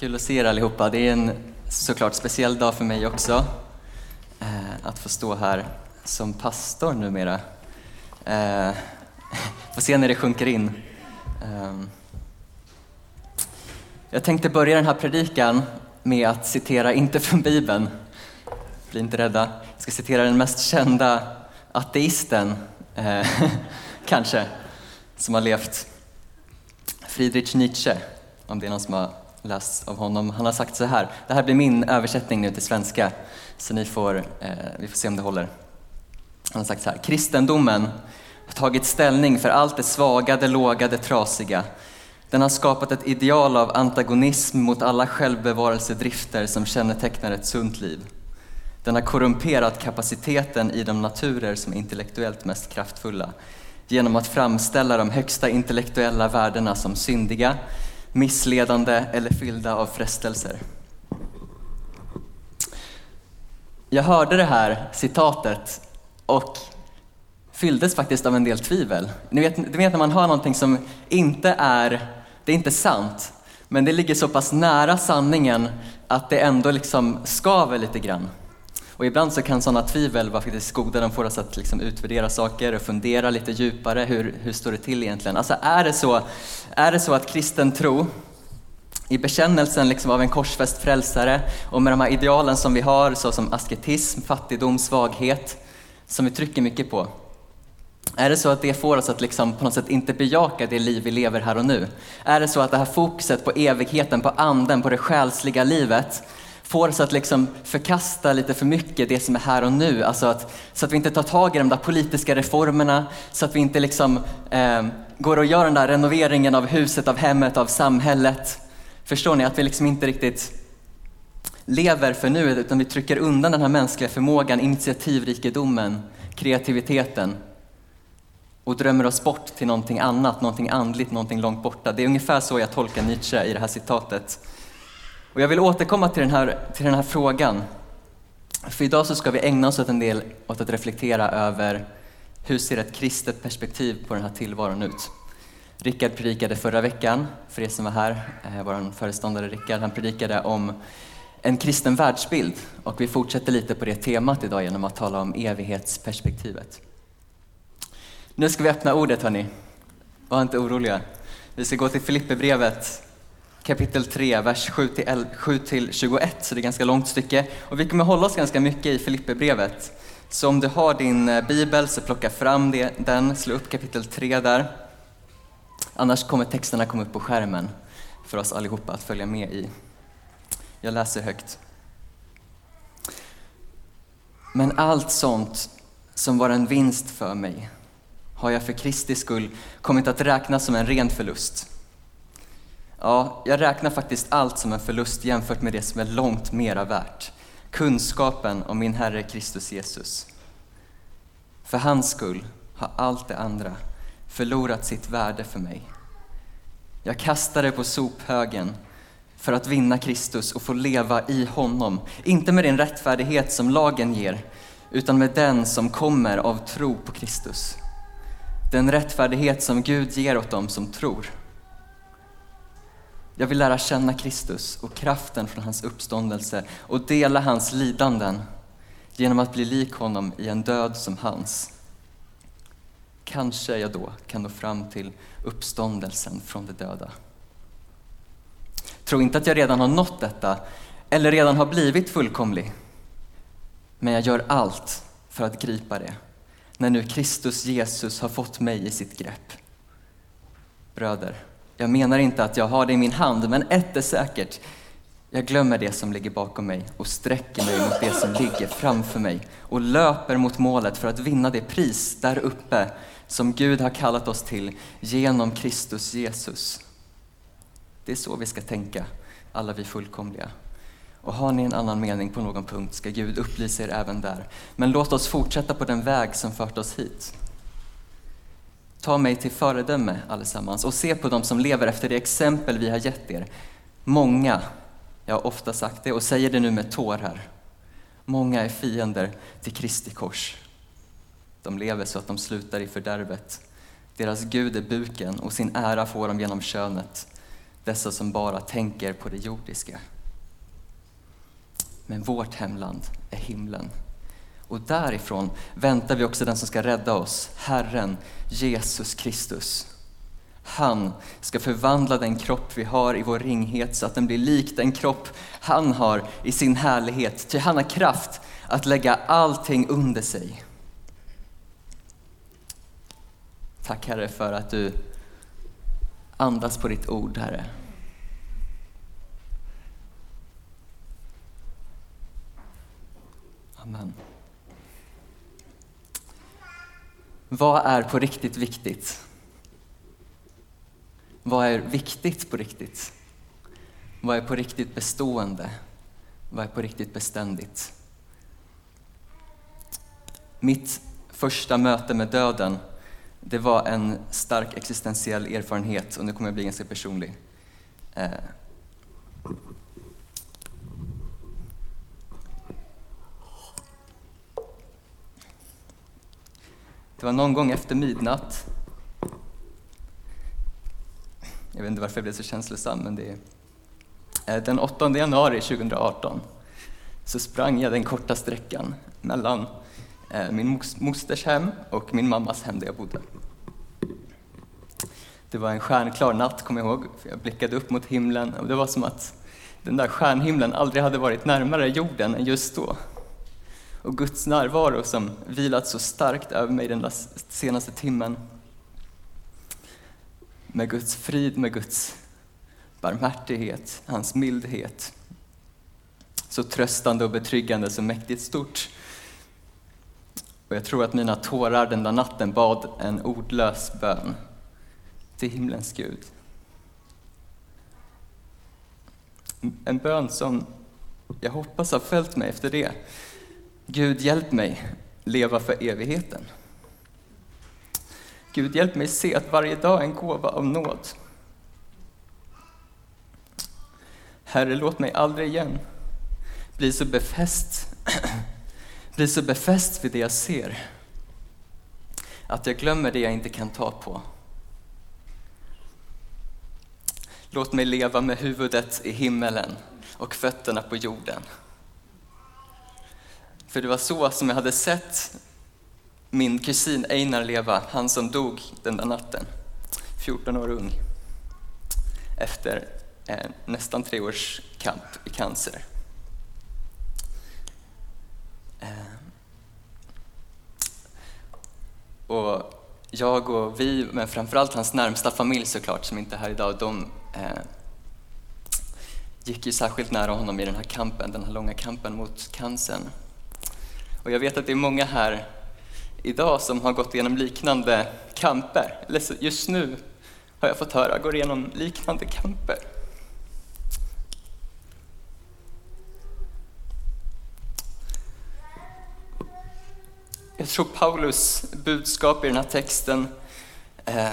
Kul att se er allihopa. Det är en såklart speciell dag för mig också. Eh, att få stå här som pastor numera. Eh, får se när det sjunker in. Eh, jag tänkte börja den här predikan med att citera, inte från Bibeln, bli inte rädda. Jag ska citera den mest kända ateisten, eh, kanske, som har levt. Friedrich Nietzsche, om det är någon som har läst av honom. Han har sagt så här, det här blir min översättning nu till svenska, så ni får, eh, vi får se om det håller. Han har sagt så här, kristendomen har tagit ställning för allt det svaga, det låga, det trasiga. Den har skapat ett ideal av antagonism mot alla självbevarelsedrifter som kännetecknar ett sunt liv. Den har korrumperat kapaciteten i de naturer som är intellektuellt mest kraftfulla genom att framställa de högsta intellektuella värdena som syndiga, missledande eller fyllda av frestelser. Jag hörde det här citatet och fylldes faktiskt av en del tvivel. Ni vet, ni vet när man hör någonting som inte är, det är inte sant, men det ligger så pass nära sanningen att det ändå liksom skaver lite grann. Och ibland så kan sådana tvivel vara faktiskt goda, de får oss att liksom utvärdera saker och fundera lite djupare, hur, hur står det till egentligen? Alltså är det så, är det så att kristen tro i bekännelsen liksom av en korsfäst frälsare och med de här idealen som vi har såsom asketism, fattigdom, svaghet, som vi trycker mycket på. Är det så att det får oss att liksom på något sätt inte bejaka det liv vi lever här och nu? Är det så att det här fokuset på evigheten, på anden, på det själsliga livet får oss att liksom förkasta lite för mycket det som är här och nu. Alltså att, så att vi inte tar tag i de där politiska reformerna, så att vi inte liksom, eh, går och gör den där renoveringen av huset, av hemmet, av samhället. Förstår ni? Att vi liksom inte riktigt lever för nuet utan vi trycker undan den här mänskliga förmågan, initiativrikedomen, kreativiteten och drömmer oss bort till någonting annat, någonting andligt, någonting långt borta. Det är ungefär så jag tolkar Nietzsche i det här citatet. Och jag vill återkomma till den, här, till den här frågan. För idag så ska vi ägna oss åt en del åt att reflektera över hur ser ett kristet perspektiv på den här tillvaron ut? Rickard predikade förra veckan, för er som var här, eh, vår föreståndare Rickard, han predikade om en kristen världsbild och vi fortsätter lite på det temat idag genom att tala om evighetsperspektivet. Nu ska vi öppna ordet hörni, var inte oroliga. Vi ska gå till Filipperbrevet kapitel 3, vers 7-21, så det är ett ganska långt stycke. Och vi kommer hålla oss ganska mycket i Filipperbrevet. Så om du har din eh, bibel så plocka fram det, den, slå upp kapitel 3 där. Annars kommer texterna komma upp på skärmen för oss allihopa att följa med i. Jag läser högt. Men allt sånt som var en vinst för mig har jag för Kristi skull kommit att räkna som en ren förlust. Ja, jag räknar faktiskt allt som en förlust jämfört med det som är långt mera värt. Kunskapen om min Herre Kristus Jesus. För hans skull har allt det andra förlorat sitt värde för mig. Jag kastar det på sophögen för att vinna Kristus och få leva i honom. Inte med den rättfärdighet som lagen ger, utan med den som kommer av tro på Kristus. Den rättfärdighet som Gud ger åt dem som tror. Jag vill lära känna Kristus och kraften från hans uppståndelse och dela hans lidanden genom att bli lik honom i en död som hans. Kanske jag då kan nå fram till uppståndelsen från de döda. Tro inte att jag redan har nått detta eller redan har blivit fullkomlig. Men jag gör allt för att gripa det när nu Kristus Jesus har fått mig i sitt grepp. Bröder, jag menar inte att jag har det i min hand, men ett är säkert. Jag glömmer det som ligger bakom mig och sträcker mig mot det som ligger framför mig och löper mot målet för att vinna det pris där uppe som Gud har kallat oss till genom Kristus Jesus. Det är så vi ska tänka, alla vi fullkomliga. Och har ni en annan mening på någon punkt ska Gud upplysa er även där. Men låt oss fortsätta på den väg som fört oss hit. Ta mig till föredöme allesammans och se på dem som lever efter det exempel vi har gett er. Många, jag har ofta sagt det och säger det nu med tårar, många är fiender till Kristi kors. De lever så att de slutar i fördärvet. Deras Gud är buken och sin ära får de genom könet. dessa som bara tänker på det jordiska. Men vårt hemland är himlen. Och därifrån väntar vi också den som ska rädda oss, Herren Jesus Kristus. Han ska förvandla den kropp vi har i vår ringhet så att den blir lik den kropp han har i sin härlighet. Ty han har kraft att lägga allting under sig. Tack Herre för att du andas på ditt ord Herre. Amen. Vad är på riktigt viktigt? Vad är viktigt på riktigt? Vad är på riktigt bestående? Vad är på riktigt beständigt? Mitt första möte med döden, det var en stark existentiell erfarenhet och nu kommer jag bli ganska personlig. Eh, Det var någon gång efter midnatt jag vet inte varför jag blev så känslosam, men det är eh, den 8 januari 2018 så sprang jag den korta sträckan mellan eh, min mosters hem och min mammas hem där jag bodde. Det var en stjärnklar natt, kommer jag ihåg. Jag blickade upp mot himlen och det var som att den där stjärnhimlen aldrig hade varit närmare jorden än just då. Och Guds närvaro som vilat så starkt över mig den senaste timmen med Guds frid, med Guds barmhärtighet, hans mildhet. Så tröstande och betryggande, så mäktigt stort. Och jag tror att mina tårar den där natten bad en ordlös bön till himlens Gud. En bön som jag hoppas har följt mig efter det. Gud, hjälp mig leva för evigheten. Gud, hjälp mig se att varje dag är en gåva av nåd. Herre, låt mig aldrig igen bli så befäst, bli så befäst vid det jag ser, att jag glömmer det jag inte kan ta på. Låt mig leva med huvudet i himmelen och fötterna på jorden. För det var så som jag hade sett min kusin Einar leva, han som dog den där natten, 14 år ung, efter eh, nästan tre års kamp i cancer. Eh, och jag och vi, men framförallt hans närmsta familj såklart, som inte är här idag, de eh, gick ju särskilt nära honom i den här kampen, den här långa kampen mot cancern. Och jag vet att det är många här idag som har gått igenom liknande kamper. Eller just nu har jag fått höra går igenom liknande kamper. Jag tror Paulus budskap i den här texten eh,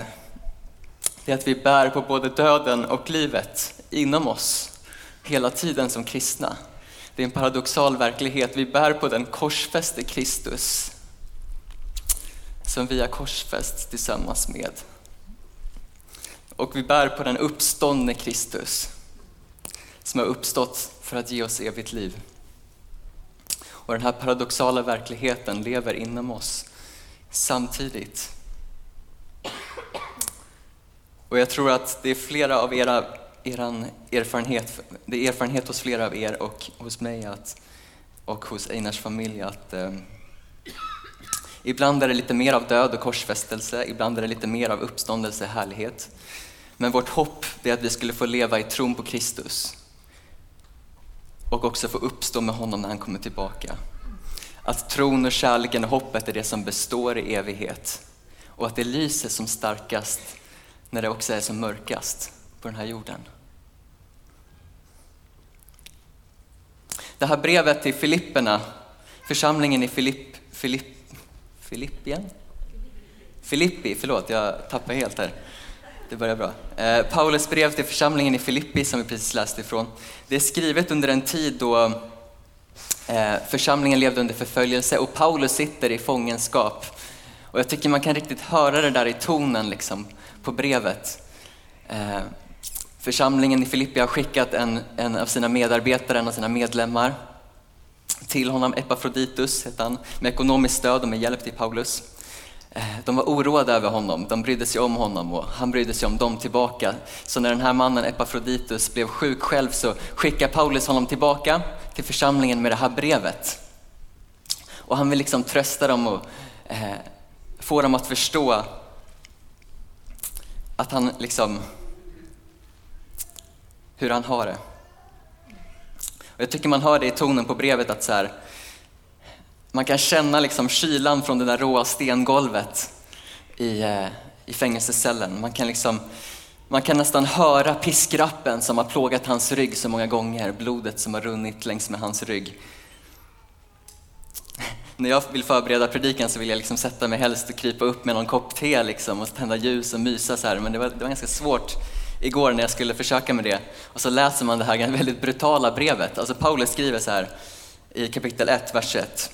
är att vi bär på både döden och livet inom oss hela tiden som kristna. Det är en paradoxal verklighet. Vi bär på den korsfäste Kristus som vi har korsfäst tillsammans med. Och vi bär på den uppståndne Kristus som har uppstått för att ge oss evigt liv. Och den här paradoxala verkligheten lever inom oss samtidigt. Och jag tror att det är flera av era eran erfarenhet, det är erfarenhet hos flera av er och hos mig att, och hos Einars familj att eh, Ibland är det lite mer av död och korsfästelse, ibland är det lite mer av uppståndelse och härlighet. Men vårt hopp är att vi skulle få leva i tron på Kristus och också få uppstå med honom när han kommer tillbaka. Att tron och kärleken och hoppet är det som består i evighet och att det lyser som starkast när det också är som mörkast på den här jorden. Det här brevet till Filipperna, församlingen i Filipp, Filipp Filippien? Filippi, förlåt jag tappar helt här. Det börjar bra. Eh, Paulus brev till församlingen i Filippi som vi precis läste ifrån. Det är skrivet under en tid då eh, församlingen levde under förföljelse och Paulus sitter i fångenskap. Och jag tycker man kan riktigt höra det där i tonen liksom, på brevet. Eh, Församlingen i Filippi har skickat en, en av sina medarbetare, en av sina medlemmar till honom, Epafroditus heter han, med ekonomiskt stöd och med hjälp till Paulus. Eh, de var oroade över honom, de brydde sig om honom och han brydde sig om dem tillbaka. Så när den här mannen Epafroditus blev sjuk själv så skickar Paulus honom tillbaka till församlingen med det här brevet. Och han vill liksom trösta dem och eh, få dem att förstå att han liksom, hur han har det. Och jag tycker man hör det i tonen på brevet att så här, man kan känna liksom kylan från det där råa stengolvet i, eh, i fängelsecellen. Man kan, liksom, man kan nästan höra piskrappen som har plågat hans rygg så många gånger, blodet som har runnit längs med hans rygg. När jag vill förbereda predikan så vill jag liksom sätta mig helst och krypa upp med någon kopp te liksom och tända ljus och mysa så här. men det var, det var ganska svårt igår när jag skulle försöka med det. Och så läser man det här väldigt brutala brevet. Alltså Paulus skriver så här i kapitel 1, vers 1.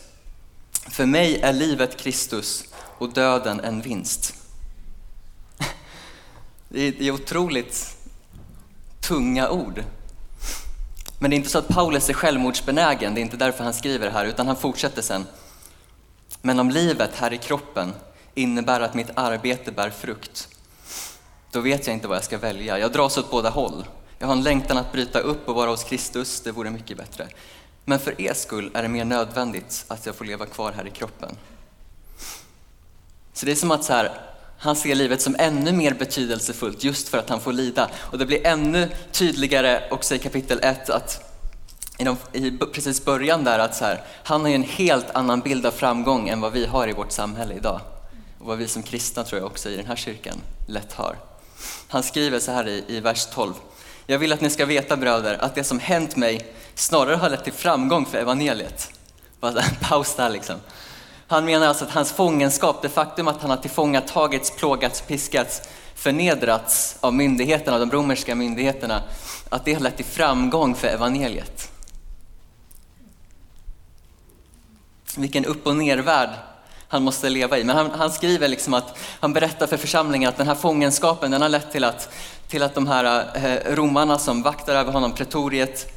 För mig är livet Kristus och döden en vinst. Det är otroligt tunga ord. Men det är inte så att Paulus är självmordsbenägen, det är inte därför han skriver det här, utan han fortsätter sen. Men om livet här i kroppen innebär att mitt arbete bär frukt, då vet jag inte vad jag ska välja. Jag dras åt båda håll. Jag har en längtan att bryta upp och vara hos Kristus, det vore mycket bättre. Men för er skull är det mer nödvändigt att jag får leva kvar här i kroppen. Så det är som att så här, han ser livet som ännu mer betydelsefullt just för att han får lida. Och det blir ännu tydligare också i kapitel 1 att i, de, i precis början där att så här, han har ju en helt annan bild av framgång än vad vi har i vårt samhälle idag. Och vad vi som kristna tror jag också i den här kyrkan lätt har. Han skriver så här i, i vers 12. Jag vill att ni ska veta bröder att det som hänt mig snarare har lett till framgång för evangeliet. Paus där liksom. Han menar alltså att hans fångenskap, det faktum att han har tillfångatagits, plågats, piskats, förnedrats av myndigheterna, de romerska myndigheterna, att det har lett till framgång för evangeliet. Vilken upp och nervärld han måste leva i. Men han, han, skriver liksom att, han berättar för församlingen att den här fångenskapen den har lett till att, till att de här eh, romarna som vaktar över honom, pretoriet,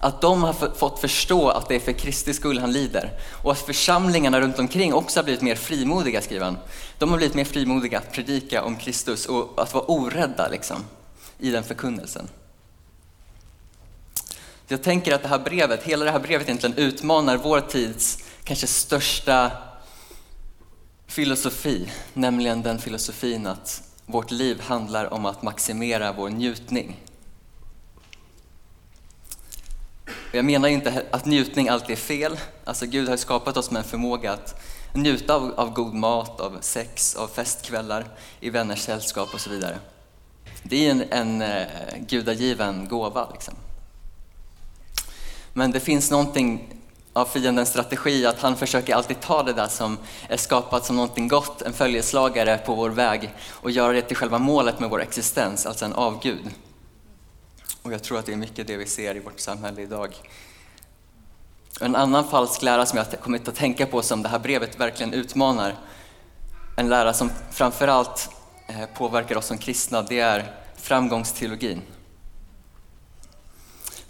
att de har fått förstå att det är för Kristi skull han lider. Och att församlingarna runt omkring också har blivit mer frimodiga, skriver han. De har blivit mer frimodiga att predika om Kristus och att vara orädda liksom, i den förkunnelsen. Jag tänker att det här brevet, hela det här brevet egentligen utmanar vår tids kanske största filosofi, nämligen den filosofin att vårt liv handlar om att maximera vår njutning. Jag menar inte att njutning alltid är fel. Alltså Gud har skapat oss med en förmåga att njuta av, av god mat, av sex, av festkvällar, i vänners sällskap och så vidare. Det är en, en eh, gudagiven gåva. Liksom. Men det finns någonting av fiendens strategi, att han försöker alltid ta det där som är skapat som någonting gott, en följeslagare på vår väg och göra det till själva målet med vår existens, alltså en avgud. Och jag tror att det är mycket det vi ser i vårt samhälle idag. En annan falsk lära som jag kommit att tänka på som det här brevet verkligen utmanar, en lära som framförallt eh, påverkar oss som kristna, det är framgångsteologin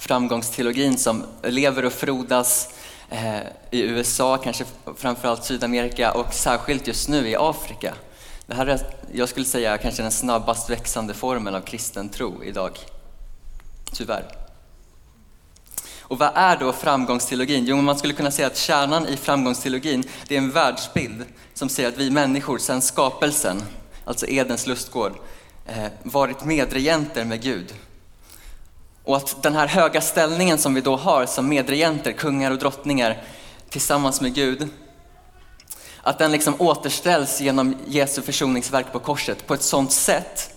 framgångsteologin som lever och frodas Eh, i USA, kanske framförallt Sydamerika och särskilt just nu i Afrika. Det här är, jag skulle säga, kanske den snabbast växande formen av kristen tro idag. Tyvärr. Och vad är då framgångsteologin? Jo, man skulle kunna säga att kärnan i framgångsteologin, det är en världsbild som säger att vi människor sedan skapelsen, alltså Edens lustgård, eh, varit medregenter med Gud och att den här höga ställningen som vi då har som medregenter, kungar och drottningar tillsammans med Gud, att den liksom återställs genom Jesu försoningsverk på korset på ett sådant sätt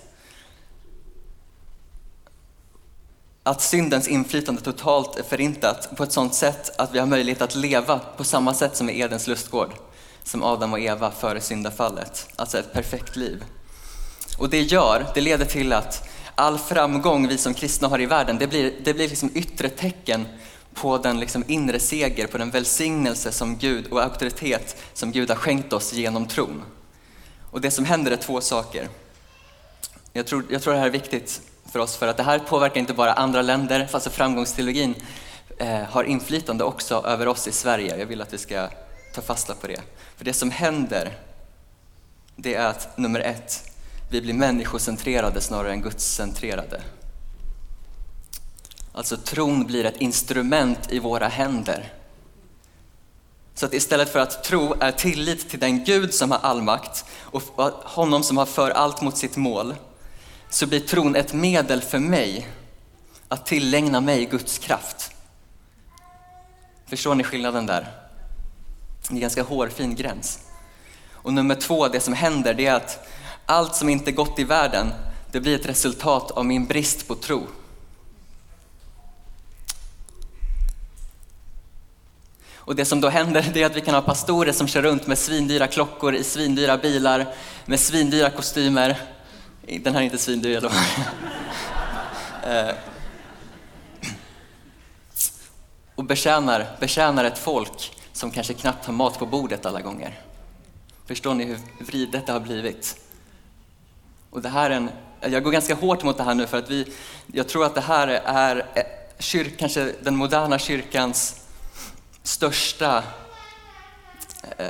att syndens inflytande totalt är förintat på ett sådant sätt att vi har möjlighet att leva på samma sätt som i Edens lustgård, som Adam och Eva före syndafallet, alltså ett perfekt liv. Och det gör, det leder till att all framgång vi som kristna har i världen, det blir, det blir liksom yttre tecken på den liksom inre seger, på den välsignelse som Gud och auktoritet som Gud har skänkt oss genom tron. Och det som händer är två saker. Jag tror, jag tror det här är viktigt för oss för att det här påverkar inte bara andra länder, fast framgångsteologin eh, har inflytande också över oss i Sverige. Jag vill att vi ska ta fasta på det. För det som händer, det är att nummer ett, vi blir människocentrerade snarare än gudscentrerade. Alltså tron blir ett instrument i våra händer. Så att istället för att tro är tillit till den Gud som har all makt och honom som har för allt mot sitt mål, så blir tron ett medel för mig att tillägna mig Guds kraft. Förstår ni skillnaden där? Det är en ganska hårfin gräns. Och nummer två, det som händer, det är att allt som inte gått i världen, det blir ett resultat av min brist på tro. Och det som då händer det är att vi kan ha pastorer som kör runt med svindyra klockor i svindyra bilar, med svindyra kostymer. Den här är inte svindyr då. Eh. Och betjänar, betjänar ett folk som kanske knappt har mat på bordet alla gånger. Förstår ni hur vridet det har blivit? Och det här är en, jag går ganska hårt mot det här nu för att vi, jag tror att det här är eh, kyrk, kanske den moderna kyrkans största eh,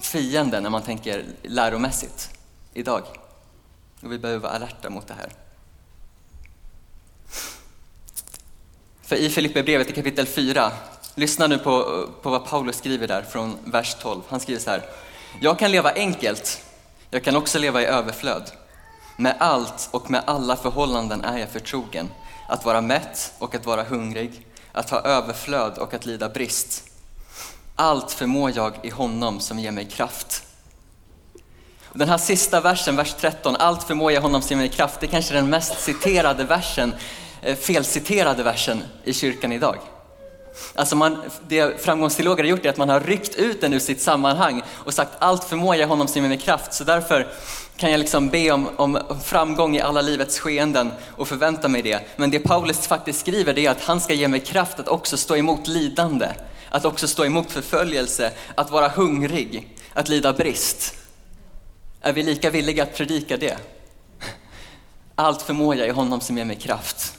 fiende när man tänker läromässigt idag. Och vi behöver vara alerta mot det här. För i Filipperbrevet i kapitel 4, lyssna nu på, på vad Paulus skriver där från vers 12. Han skriver så här. Jag kan leva enkelt, jag kan också leva i överflöd. Med allt och med alla förhållanden är jag förtrogen. Att vara mätt och att vara hungrig, att ha överflöd och att lida brist. Allt förmår jag i honom som ger mig kraft. Den här sista versen, vers 13, allt förmår jag honom som ger mig kraft, det är kanske den mest citerade versen, eh, felciterade versen i kyrkan idag. Alltså man, det framgångsteologer har gjort är att man har ryckt ut den ur sitt sammanhang och sagt allt förmår jag honom som ger mig kraft. Så därför kan jag liksom be om, om framgång i alla livets skeenden och förvänta mig det. Men det Paulus faktiskt skriver det är att han ska ge mig kraft att också stå emot lidande, att också stå emot förföljelse, att vara hungrig, att lida brist. Är vi lika villiga att predika det? Allt förmår jag i honom som ger mig kraft.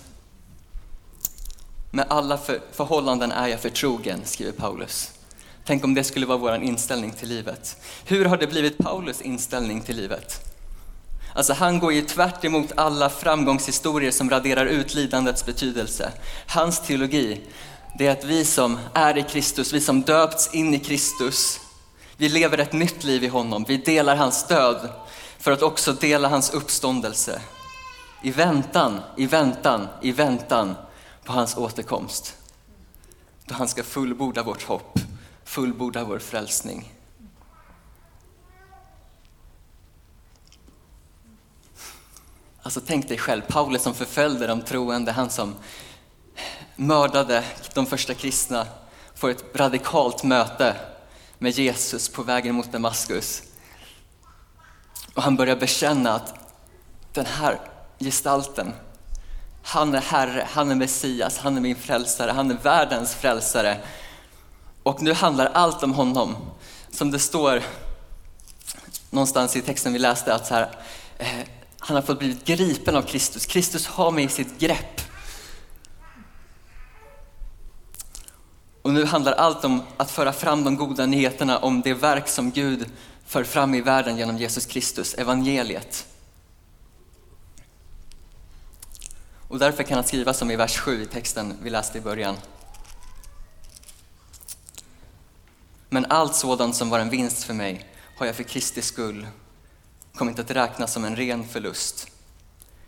Med alla för, förhållanden är jag förtrogen, skriver Paulus. Tänk om det skulle vara vår inställning till livet. Hur har det blivit Paulus inställning till livet? Alltså han går ju tvärt emot alla framgångshistorier som raderar ut lidandets betydelse. Hans teologi, det är att vi som är i Kristus, vi som döpts in i Kristus, vi lever ett nytt liv i honom. Vi delar hans död för att också dela hans uppståndelse. I väntan, i väntan, i väntan på hans återkomst. Då han ska fullborda vårt hopp, fullborda vår frälsning. Alltså tänk dig själv, Paulus som förföljde de troende, han som mördade de första kristna, får ett radikalt möte med Jesus på vägen mot Damaskus. Och han börjar bekänna att den här gestalten, han är Herre, han är Messias, han är min frälsare, han är världens frälsare. Och nu handlar allt om honom. Som det står någonstans i texten vi läste, att så här, eh, han har fått blivit gripen av Kristus. Kristus har mig i sitt grepp. Och nu handlar allt om att föra fram de goda nyheterna om det verk som Gud för fram i världen genom Jesus Kristus, evangeliet. Och därför kan han skriva som i vers 7 i texten vi läste i början. Men allt sådant som var en vinst för mig har jag för Kristi skull kommit att räkna som en ren förlust.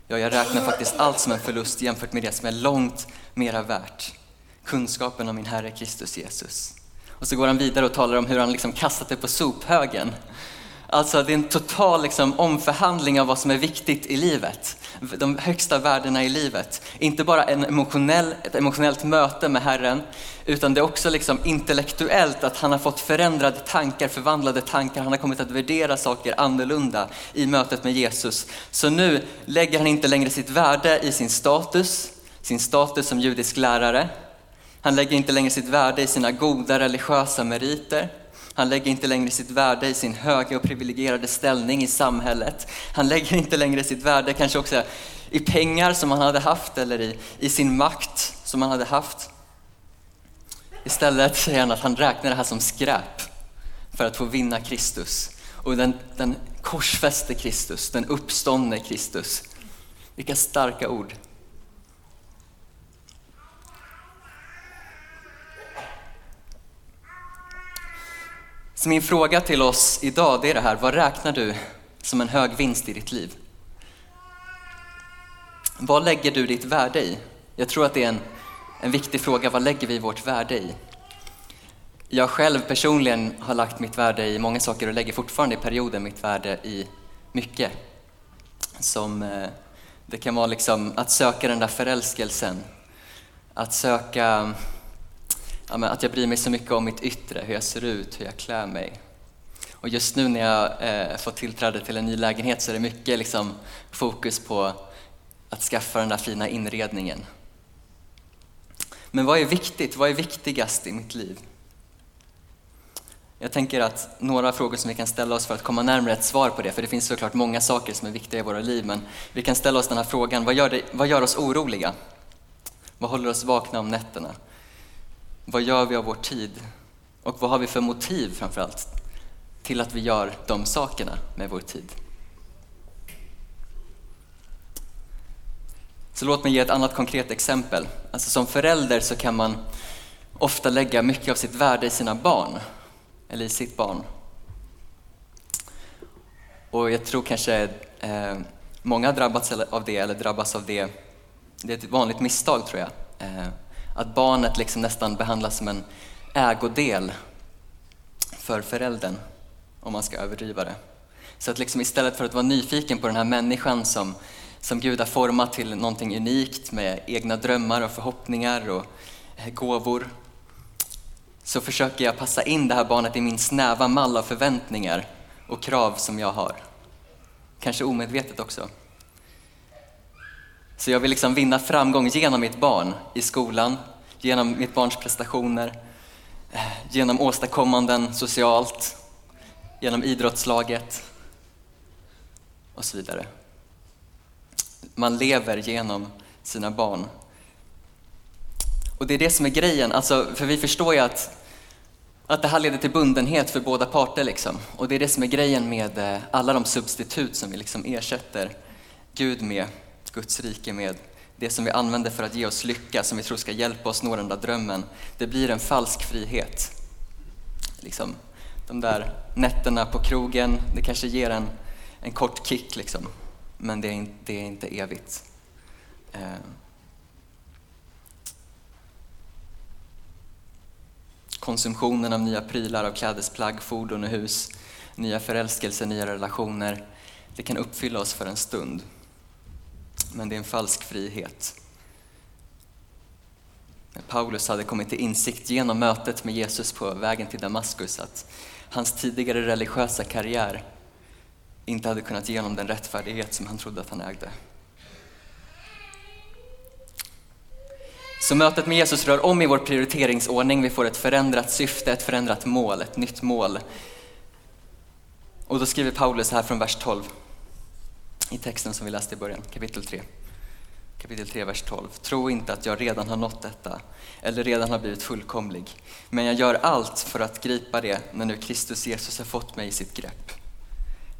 Ja, jag räknar faktiskt allt som en förlust jämfört med det som är långt mera värt. Kunskapen om min Herre Kristus Jesus. Och så går han vidare och talar om hur han liksom kastat det på sophögen Alltså det är en total liksom, omförhandling av vad som är viktigt i livet. De högsta värdena i livet. Inte bara en emotionell, ett emotionellt möte med Herren, utan det är också liksom intellektuellt att han har fått förändrade tankar, förvandlade tankar. Han har kommit att värdera saker annorlunda i mötet med Jesus. Så nu lägger han inte längre sitt värde i sin status, sin status som judisk lärare. Han lägger inte längre sitt värde i sina goda religiösa meriter han lägger inte längre sitt värde i sin höga och privilegierade ställning i samhället. Han lägger inte längre sitt värde kanske också i pengar som han hade haft eller i, i sin makt som han hade haft. Istället säger han att han räknar det här som skräp för att få vinna Kristus. Och den, den korsfäste Kristus, den uppståndne Kristus. Vilka starka ord. Så min fråga till oss idag det är det här, vad räknar du som en hög vinst i ditt liv? Vad lägger du ditt värde i? Jag tror att det är en, en viktig fråga, vad lägger vi vårt värde i? Jag själv personligen har lagt mitt värde i många saker och lägger fortfarande i perioder mitt värde i mycket. Som, eh, det kan vara liksom att söka den där förälskelsen, att söka ja, att jag bryr mig så mycket om mitt yttre, hur jag ser ut, hur jag klär mig. Och just nu när jag eh, fått tillträde till en ny lägenhet så är det mycket liksom, fokus på att skaffa den där fina inredningen. Men vad är viktigt? Vad är viktigast i mitt liv? Jag tänker att några frågor som vi kan ställa oss för att komma närmare ett svar på det, för det finns såklart många saker som är viktiga i våra liv, men vi kan ställa oss den här frågan, vad gör, det, vad gör oss oroliga? Vad håller oss vakna om nätterna? Vad gör vi av vår tid? Och vad har vi för motiv framförallt till att vi gör de sakerna med vår tid? Så låt mig ge ett annat konkret exempel. Alltså som förälder så kan man ofta lägga mycket av sitt värde i sina barn, eller i sitt barn. Och jag tror kanske eh, många har drabbats av det, eller drabbas av det. Det är ett vanligt misstag tror jag. Eh, att barnet liksom nästan behandlas som en ägodel för föräldern, om man ska överdriva det. Så att liksom istället för att vara nyfiken på den här människan som, som Gud har format till någonting unikt med egna drömmar och förhoppningar och eh, gåvor, så försöker jag passa in det här barnet i min snäva mall av förväntningar och krav som jag har. Kanske omedvetet också. Så jag vill liksom vinna framgång genom mitt barn i skolan, genom mitt barns prestationer, eh, genom åstadkommanden socialt, genom idrottslaget och så vidare. Man lever genom sina barn. Och det är det som är grejen, alltså, för vi förstår ju att, att det här leder till bundenhet för båda parter. Liksom. Och det är det som är grejen med eh, alla de substitut som vi liksom ersätter Gud med Guds rike med det som vi använder för att ge oss lycka, som vi tror ska hjälpa oss nå den där drömmen, det blir en falsk frihet. Liksom, de där nätterna på krogen, det kanske ger en, en kort kick, liksom. men det är, inte, det är inte evigt. Eh. Konsumtionen av nya prylar, av klädesplagg, fordon och hus, nya förälskelser, nya relationer, det kan uppfylla oss för en stund men det är en falsk frihet. Paulus hade kommit till insikt genom mötet med Jesus på vägen till Damaskus att hans tidigare religiösa karriär inte hade kunnat ge honom den rättfärdighet som han trodde att han ägde. Så mötet med Jesus rör om i vår prioriteringsordning. Vi får ett förändrat syfte, ett förändrat mål, ett nytt mål. Och då skriver Paulus här från vers 12 i texten som vi läste i början, kapitel 3. Kapitel 3, vers 12. Tro inte att jag redan har nått detta eller redan har blivit fullkomlig. Men jag gör allt för att gripa det när nu Kristus Jesus har fått mig i sitt grepp.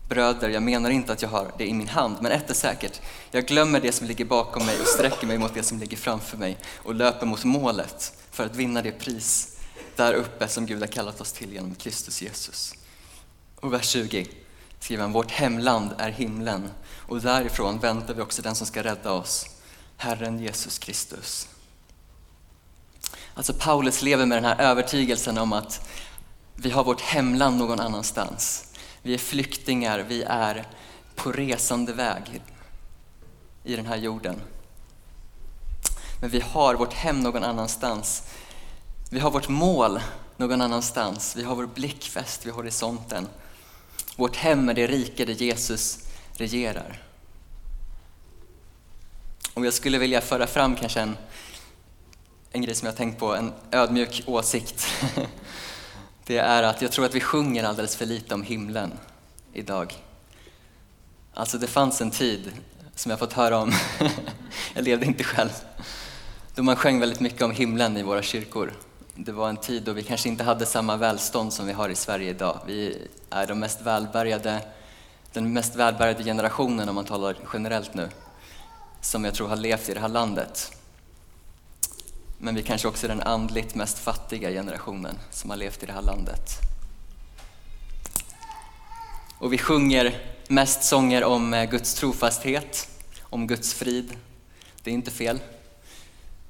Bröder, jag menar inte att jag har det i min hand, men ett är säkert. Jag glömmer det som ligger bakom mig och sträcker mig mot det som ligger framför mig och löper mot målet för att vinna det pris där uppe som Gud har kallat oss till genom Kristus Jesus. Och vers 20 skriver han, vårt hemland är himlen och därifrån väntar vi också den som ska rädda oss, Herren Jesus Kristus. Alltså Paulus lever med den här övertygelsen om att vi har vårt hemland någon annanstans. Vi är flyktingar, vi är på resande väg i den här jorden. Men vi har vårt hem någon annanstans. Vi har vårt mål någon annanstans. Vi har vår blick fäst vid horisonten. Vårt hem är det rike där Jesus regerar. Och jag skulle vilja föra fram kanske en, en grej som jag tänkt på, en ödmjuk åsikt. det är att jag tror att vi sjunger alldeles för lite om himlen idag. Alltså det fanns en tid som jag fått höra om, jag levde inte själv, då man sjöng väldigt mycket om himlen i våra kyrkor. Det var en tid då vi kanske inte hade samma välstånd som vi har i Sverige idag. Vi är de mest välbärgade, den mest välbärgade generationen om man talar generellt nu, som jag tror har levt i det här landet. Men vi kanske också är den andligt mest fattiga generationen som har levt i det här landet. Och vi sjunger mest sånger om eh, Guds trofasthet, om Guds frid. Det är inte fel.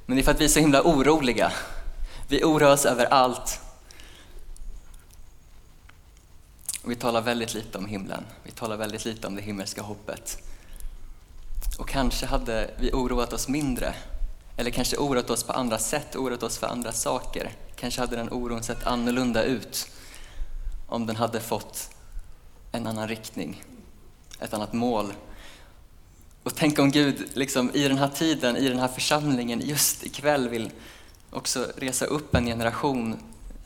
Men det är för att vi är så himla oroliga. Vi oroar oss över allt. Och vi talar väldigt lite om himlen. Vi talar väldigt lite om det himmelska hoppet. Och kanske hade vi oroat oss mindre eller kanske oroat oss på andra sätt, oroat oss för andra saker. Kanske hade den oron sett annorlunda ut om den hade fått en annan riktning, ett annat mål. Och tänk om Gud liksom, i den här tiden, i den här församlingen, just ikväll vill också resa upp en generation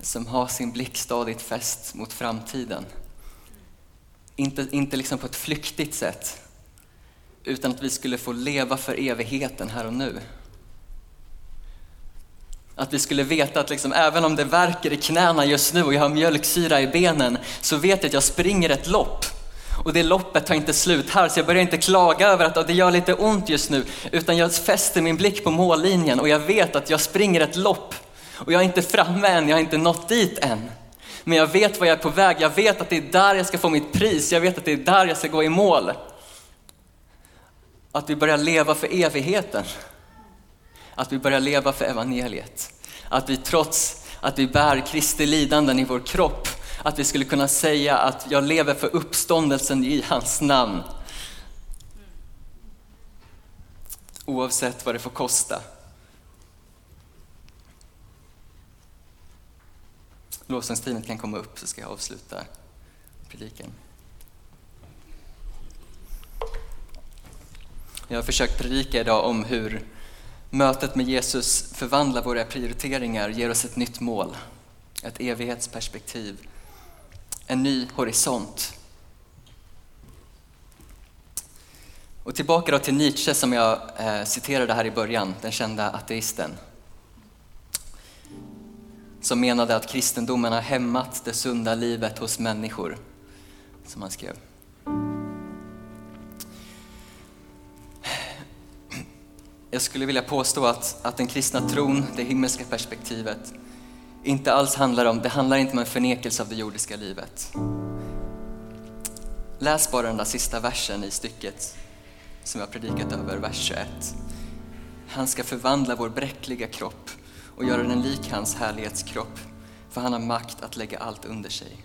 som har sin blick stadigt fäst mot framtiden. Inte, inte liksom på ett flyktigt sätt, utan att vi skulle få leva för evigheten här och nu. Att vi skulle veta att liksom, även om det verkar i knäna just nu och jag har mjölksyra i benen så vet jag att jag springer ett lopp. Och det loppet tar inte slut här så jag börjar inte klaga över att det gör lite ont just nu utan jag fäster min blick på mållinjen och jag vet att jag springer ett lopp. Och jag är inte framme än, jag har inte nått dit än. Men jag vet var jag är på väg, jag vet att det är där jag ska få mitt pris, jag vet att det är där jag ska gå i mål. Att vi börjar leva för evigheten. Att vi börjar leva för evangeliet. Att vi trots att vi bär Kristi lidanden i vår kropp, att vi skulle kunna säga att jag lever för uppståndelsen i hans namn. Oavsett vad det får kosta. Lovsångsteamet kan komma upp så ska jag avsluta predikan. Jag har försökt predika idag om hur Mötet med Jesus förvandlar våra prioriteringar, ger oss ett nytt mål, ett evighetsperspektiv, en ny horisont. Och tillbaka då till Nietzsche som jag eh, citerade här i början, den kända ateisten. Som menade att kristendomen har hämmat det sunda livet hos människor, som han skrev. Jag skulle vilja påstå att, att den kristna tron, det himmelska perspektivet, inte alls handlar om, det handlar inte om en förnekelse av det jordiska livet. Läs bara den där sista versen i stycket som jag predikat över, vers 21. Han ska förvandla vår bräckliga kropp och göra den lik hans härlighetskropp, för han har makt att lägga allt under sig.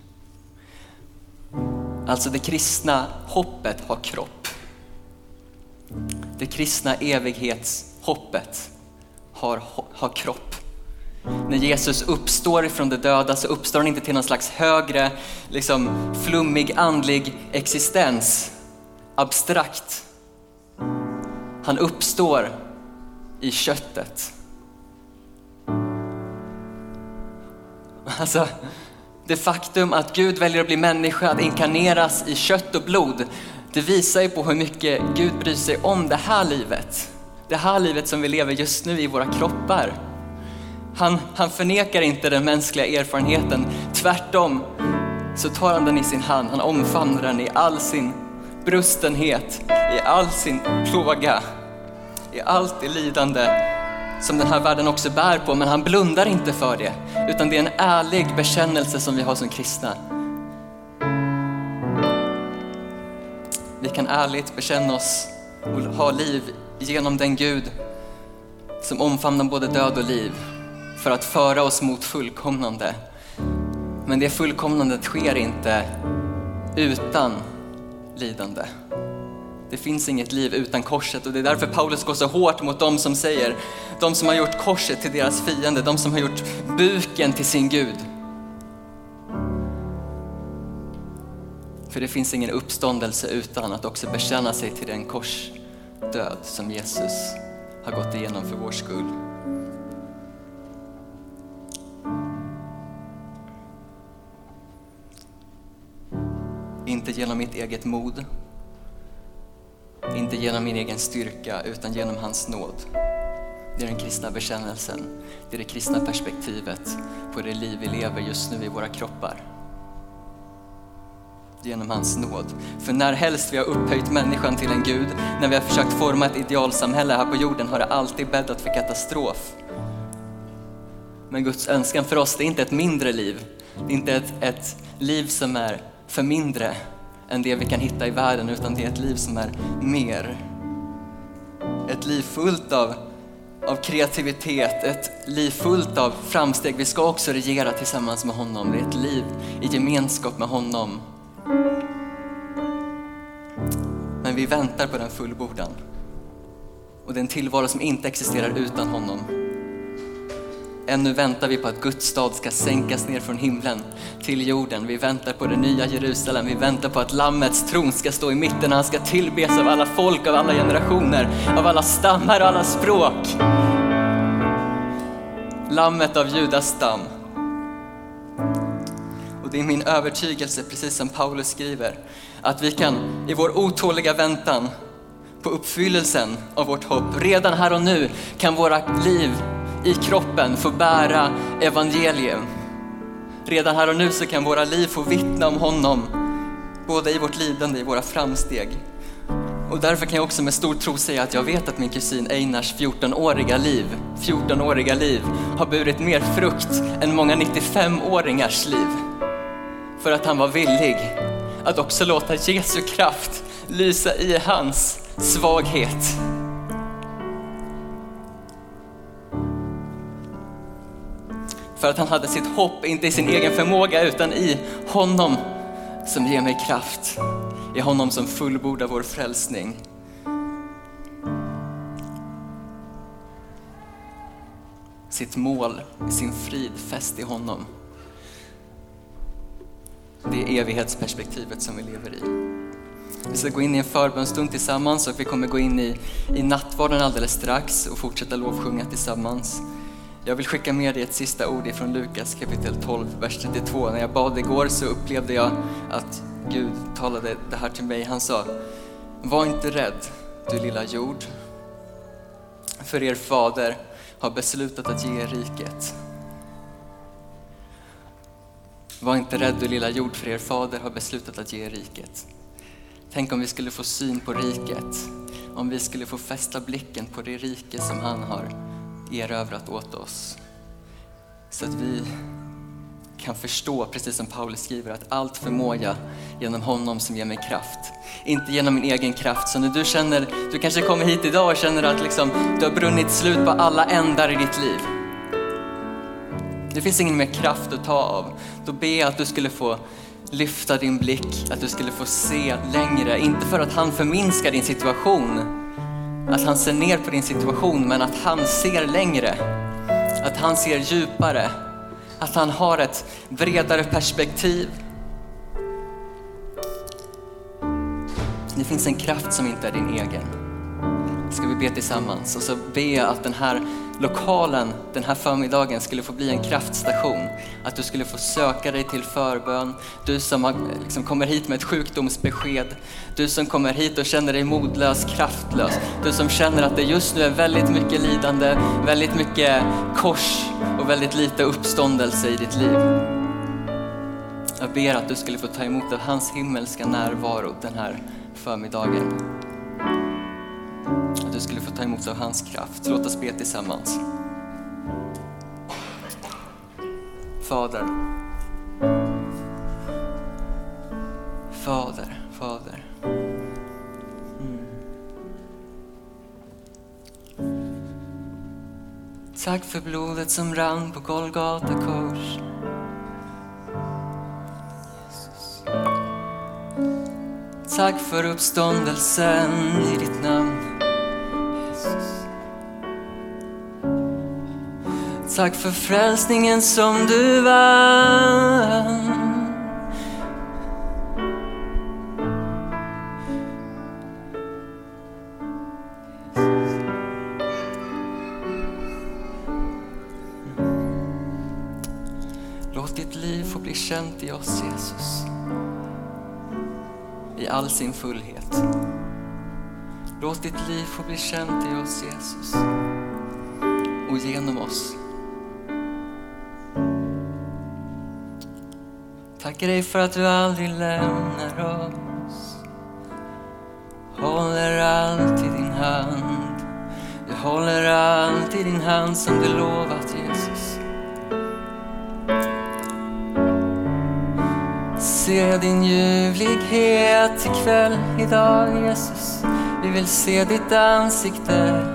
Alltså det kristna hoppet har kropp. Det kristna evighetshoppet har, har kropp. När Jesus uppstår ifrån de döda så uppstår han inte till någon slags högre, liksom flummig andlig existens, abstrakt. Han uppstår i köttet. Alltså, det faktum att Gud väljer att bli människa, att inkarneras i kött och blod, det visar ju på hur mycket Gud bryr sig om det här livet. Det här livet som vi lever just nu i våra kroppar. Han, han förnekar inte den mänskliga erfarenheten. Tvärtom så tar han den i sin hand. Han omfamnar den i all sin brustenhet, i all sin plåga, i allt det lidande som den här världen också bär på. Men han blundar inte för det, utan det är en ärlig bekännelse som vi har som kristna. vi kan ärligt bekänna oss och ha liv genom den Gud som omfamnar både död och liv för att föra oss mot fullkomnande. Men det fullkomnandet sker inte utan lidande. Det finns inget liv utan korset och det är därför Paulus går så hårt mot de som säger, de som har gjort korset till deras fiende, de som har gjort buken till sin Gud. För det finns ingen uppståndelse utan att också bekänna sig till den korsdöd som Jesus har gått igenom för vår skull. Inte genom mitt eget mod, inte genom min egen styrka, utan genom hans nåd. Det är den kristna bekännelsen. Det är det kristna perspektivet på det liv vi lever just nu i våra kroppar. Genom hans nåd. För när helst vi har upphöjt människan till en gud, när vi har försökt forma ett idealsamhälle här på jorden har det alltid bäddat för katastrof. Men Guds önskan för oss, det är inte ett mindre liv. Det är inte ett, ett liv som är för mindre än det vi kan hitta i världen, utan det är ett liv som är mer. Ett liv fullt av, av kreativitet, ett liv fullt av framsteg. Vi ska också regera tillsammans med honom. Det är ett liv i gemenskap med honom. Men vi väntar på den fullbordan. Och det är en tillvaro som inte existerar utan honom. Ännu väntar vi på att Guds stad ska sänkas ner från himlen till jorden. Vi väntar på det nya Jerusalem. Vi väntar på att Lammets tron ska stå i mitten. och Han ska tillbes av alla folk, av alla generationer, av alla stammar och alla språk. Lammet av Judas stam. Och det är min övertygelse, precis som Paulus skriver, att vi kan i vår otåliga väntan på uppfyllelsen av vårt hopp, redan här och nu kan våra liv i kroppen få bära evangelium. Redan här och nu så kan våra liv få vittna om honom, både i vårt lidande och i våra framsteg. Och därför kan jag också med stor tro säga att jag vet att min kusin Einars 14-åriga liv, 14-åriga liv har burit mer frukt än många 95-åringars liv. För att han var villig att också låta Jesu kraft lysa i hans svaghet. För att han hade sitt hopp, inte i sin egen förmåga, utan i honom som ger mig kraft. I honom som fullbordar vår frälsning. Sitt mål, sin frid fäst i honom. Det är evighetsperspektivet som vi lever i. Vi ska gå in i en förbönstund tillsammans och vi kommer gå in i, i nattvarden alldeles strax och fortsätta lovsjunga tillsammans. Jag vill skicka med dig ett sista ord ifrån Lukas kapitel 12, vers 32. När jag bad igår så upplevde jag att Gud talade det här till mig. Han sa, var inte rädd du lilla jord, för er fader har beslutat att ge er riket. Var inte rädd du lilla jord, för er fader har beslutat att ge er riket. Tänk om vi skulle få syn på riket, om vi skulle få fästa blicken på det rike som han har erövrat åt oss. Så att vi kan förstå, precis som Paulus skriver, att allt förmår jag genom honom som ger mig kraft. Inte genom min egen kraft. Så när du känner, du kanske kommer hit idag och känner att liksom, du har brunnit slut på alla ändar i ditt liv. Det finns ingen mer kraft att ta av. Då ber jag att du skulle få lyfta din blick, att du skulle få se längre. Inte för att han förminskar din situation, att han ser ner på din situation, men att han ser längre. Att han ser djupare. Att han har ett bredare perspektiv. Det finns en kraft som inte är din egen. Ska vi be tillsammans och så be att den här lokalen den här förmiddagen skulle få bli en kraftstation. Att du skulle få söka dig till förbön. Du som liksom kommer hit med ett sjukdomsbesked. Du som kommer hit och känner dig modlös, kraftlös. Du som känner att det just nu är väldigt mycket lidande, väldigt mycket kors och väldigt lite uppståndelse i ditt liv. Jag ber att du skulle få ta emot av hans himmelska närvaro den här förmiddagen. Att du skulle få ta emot av hans kraft. Låt oss be tillsammans. Fader. Fader, Fader. Mm. Tack för blodet som rann på Golgata kors. Tack för uppståndelsen i ditt namn. Tack för frälsningen som du vann. Låt ditt liv få bli känt i oss, Jesus. i all sin fullhet. Låt ditt liv få bli känt i oss Jesus och genom oss. Tackar dig för att du aldrig lämnar oss. Håller alltid din hand. Du håller alltid din hand som du lovat Jesus. Se din ljuvlighet ikväll, idag Jesus. Vi vill se ditt ansikte,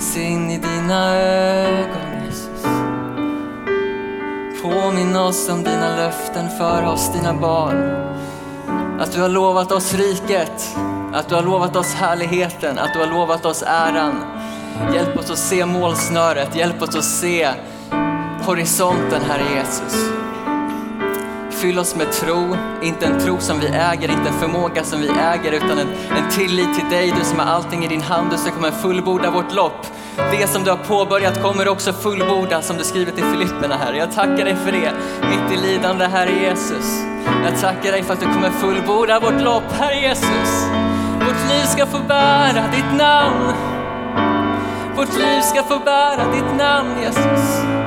se in i dina ögon Påminn oss om dina löften för oss, dina barn. Att du har lovat oss riket, att du har lovat oss härligheten, att du har lovat oss äran. Hjälp oss att se målsnöret, hjälp oss att se horisonten, Herre Jesus. Fyll oss med tro, inte en tro som vi äger, inte en förmåga som vi äger, utan en, en tillit till dig, du som har allting i din hand, du som kommer fullborda vårt lopp. Det som du har påbörjat kommer också fullborda som du skrivit i Filipperna, Herre. Jag tackar dig för det, mitt i lidande, Herre Jesus. Jag tackar dig för att du kommer fullborda vårt lopp, Herre Jesus. Vårt liv ska få bära ditt namn. Vårt liv ska få bära ditt namn, Jesus.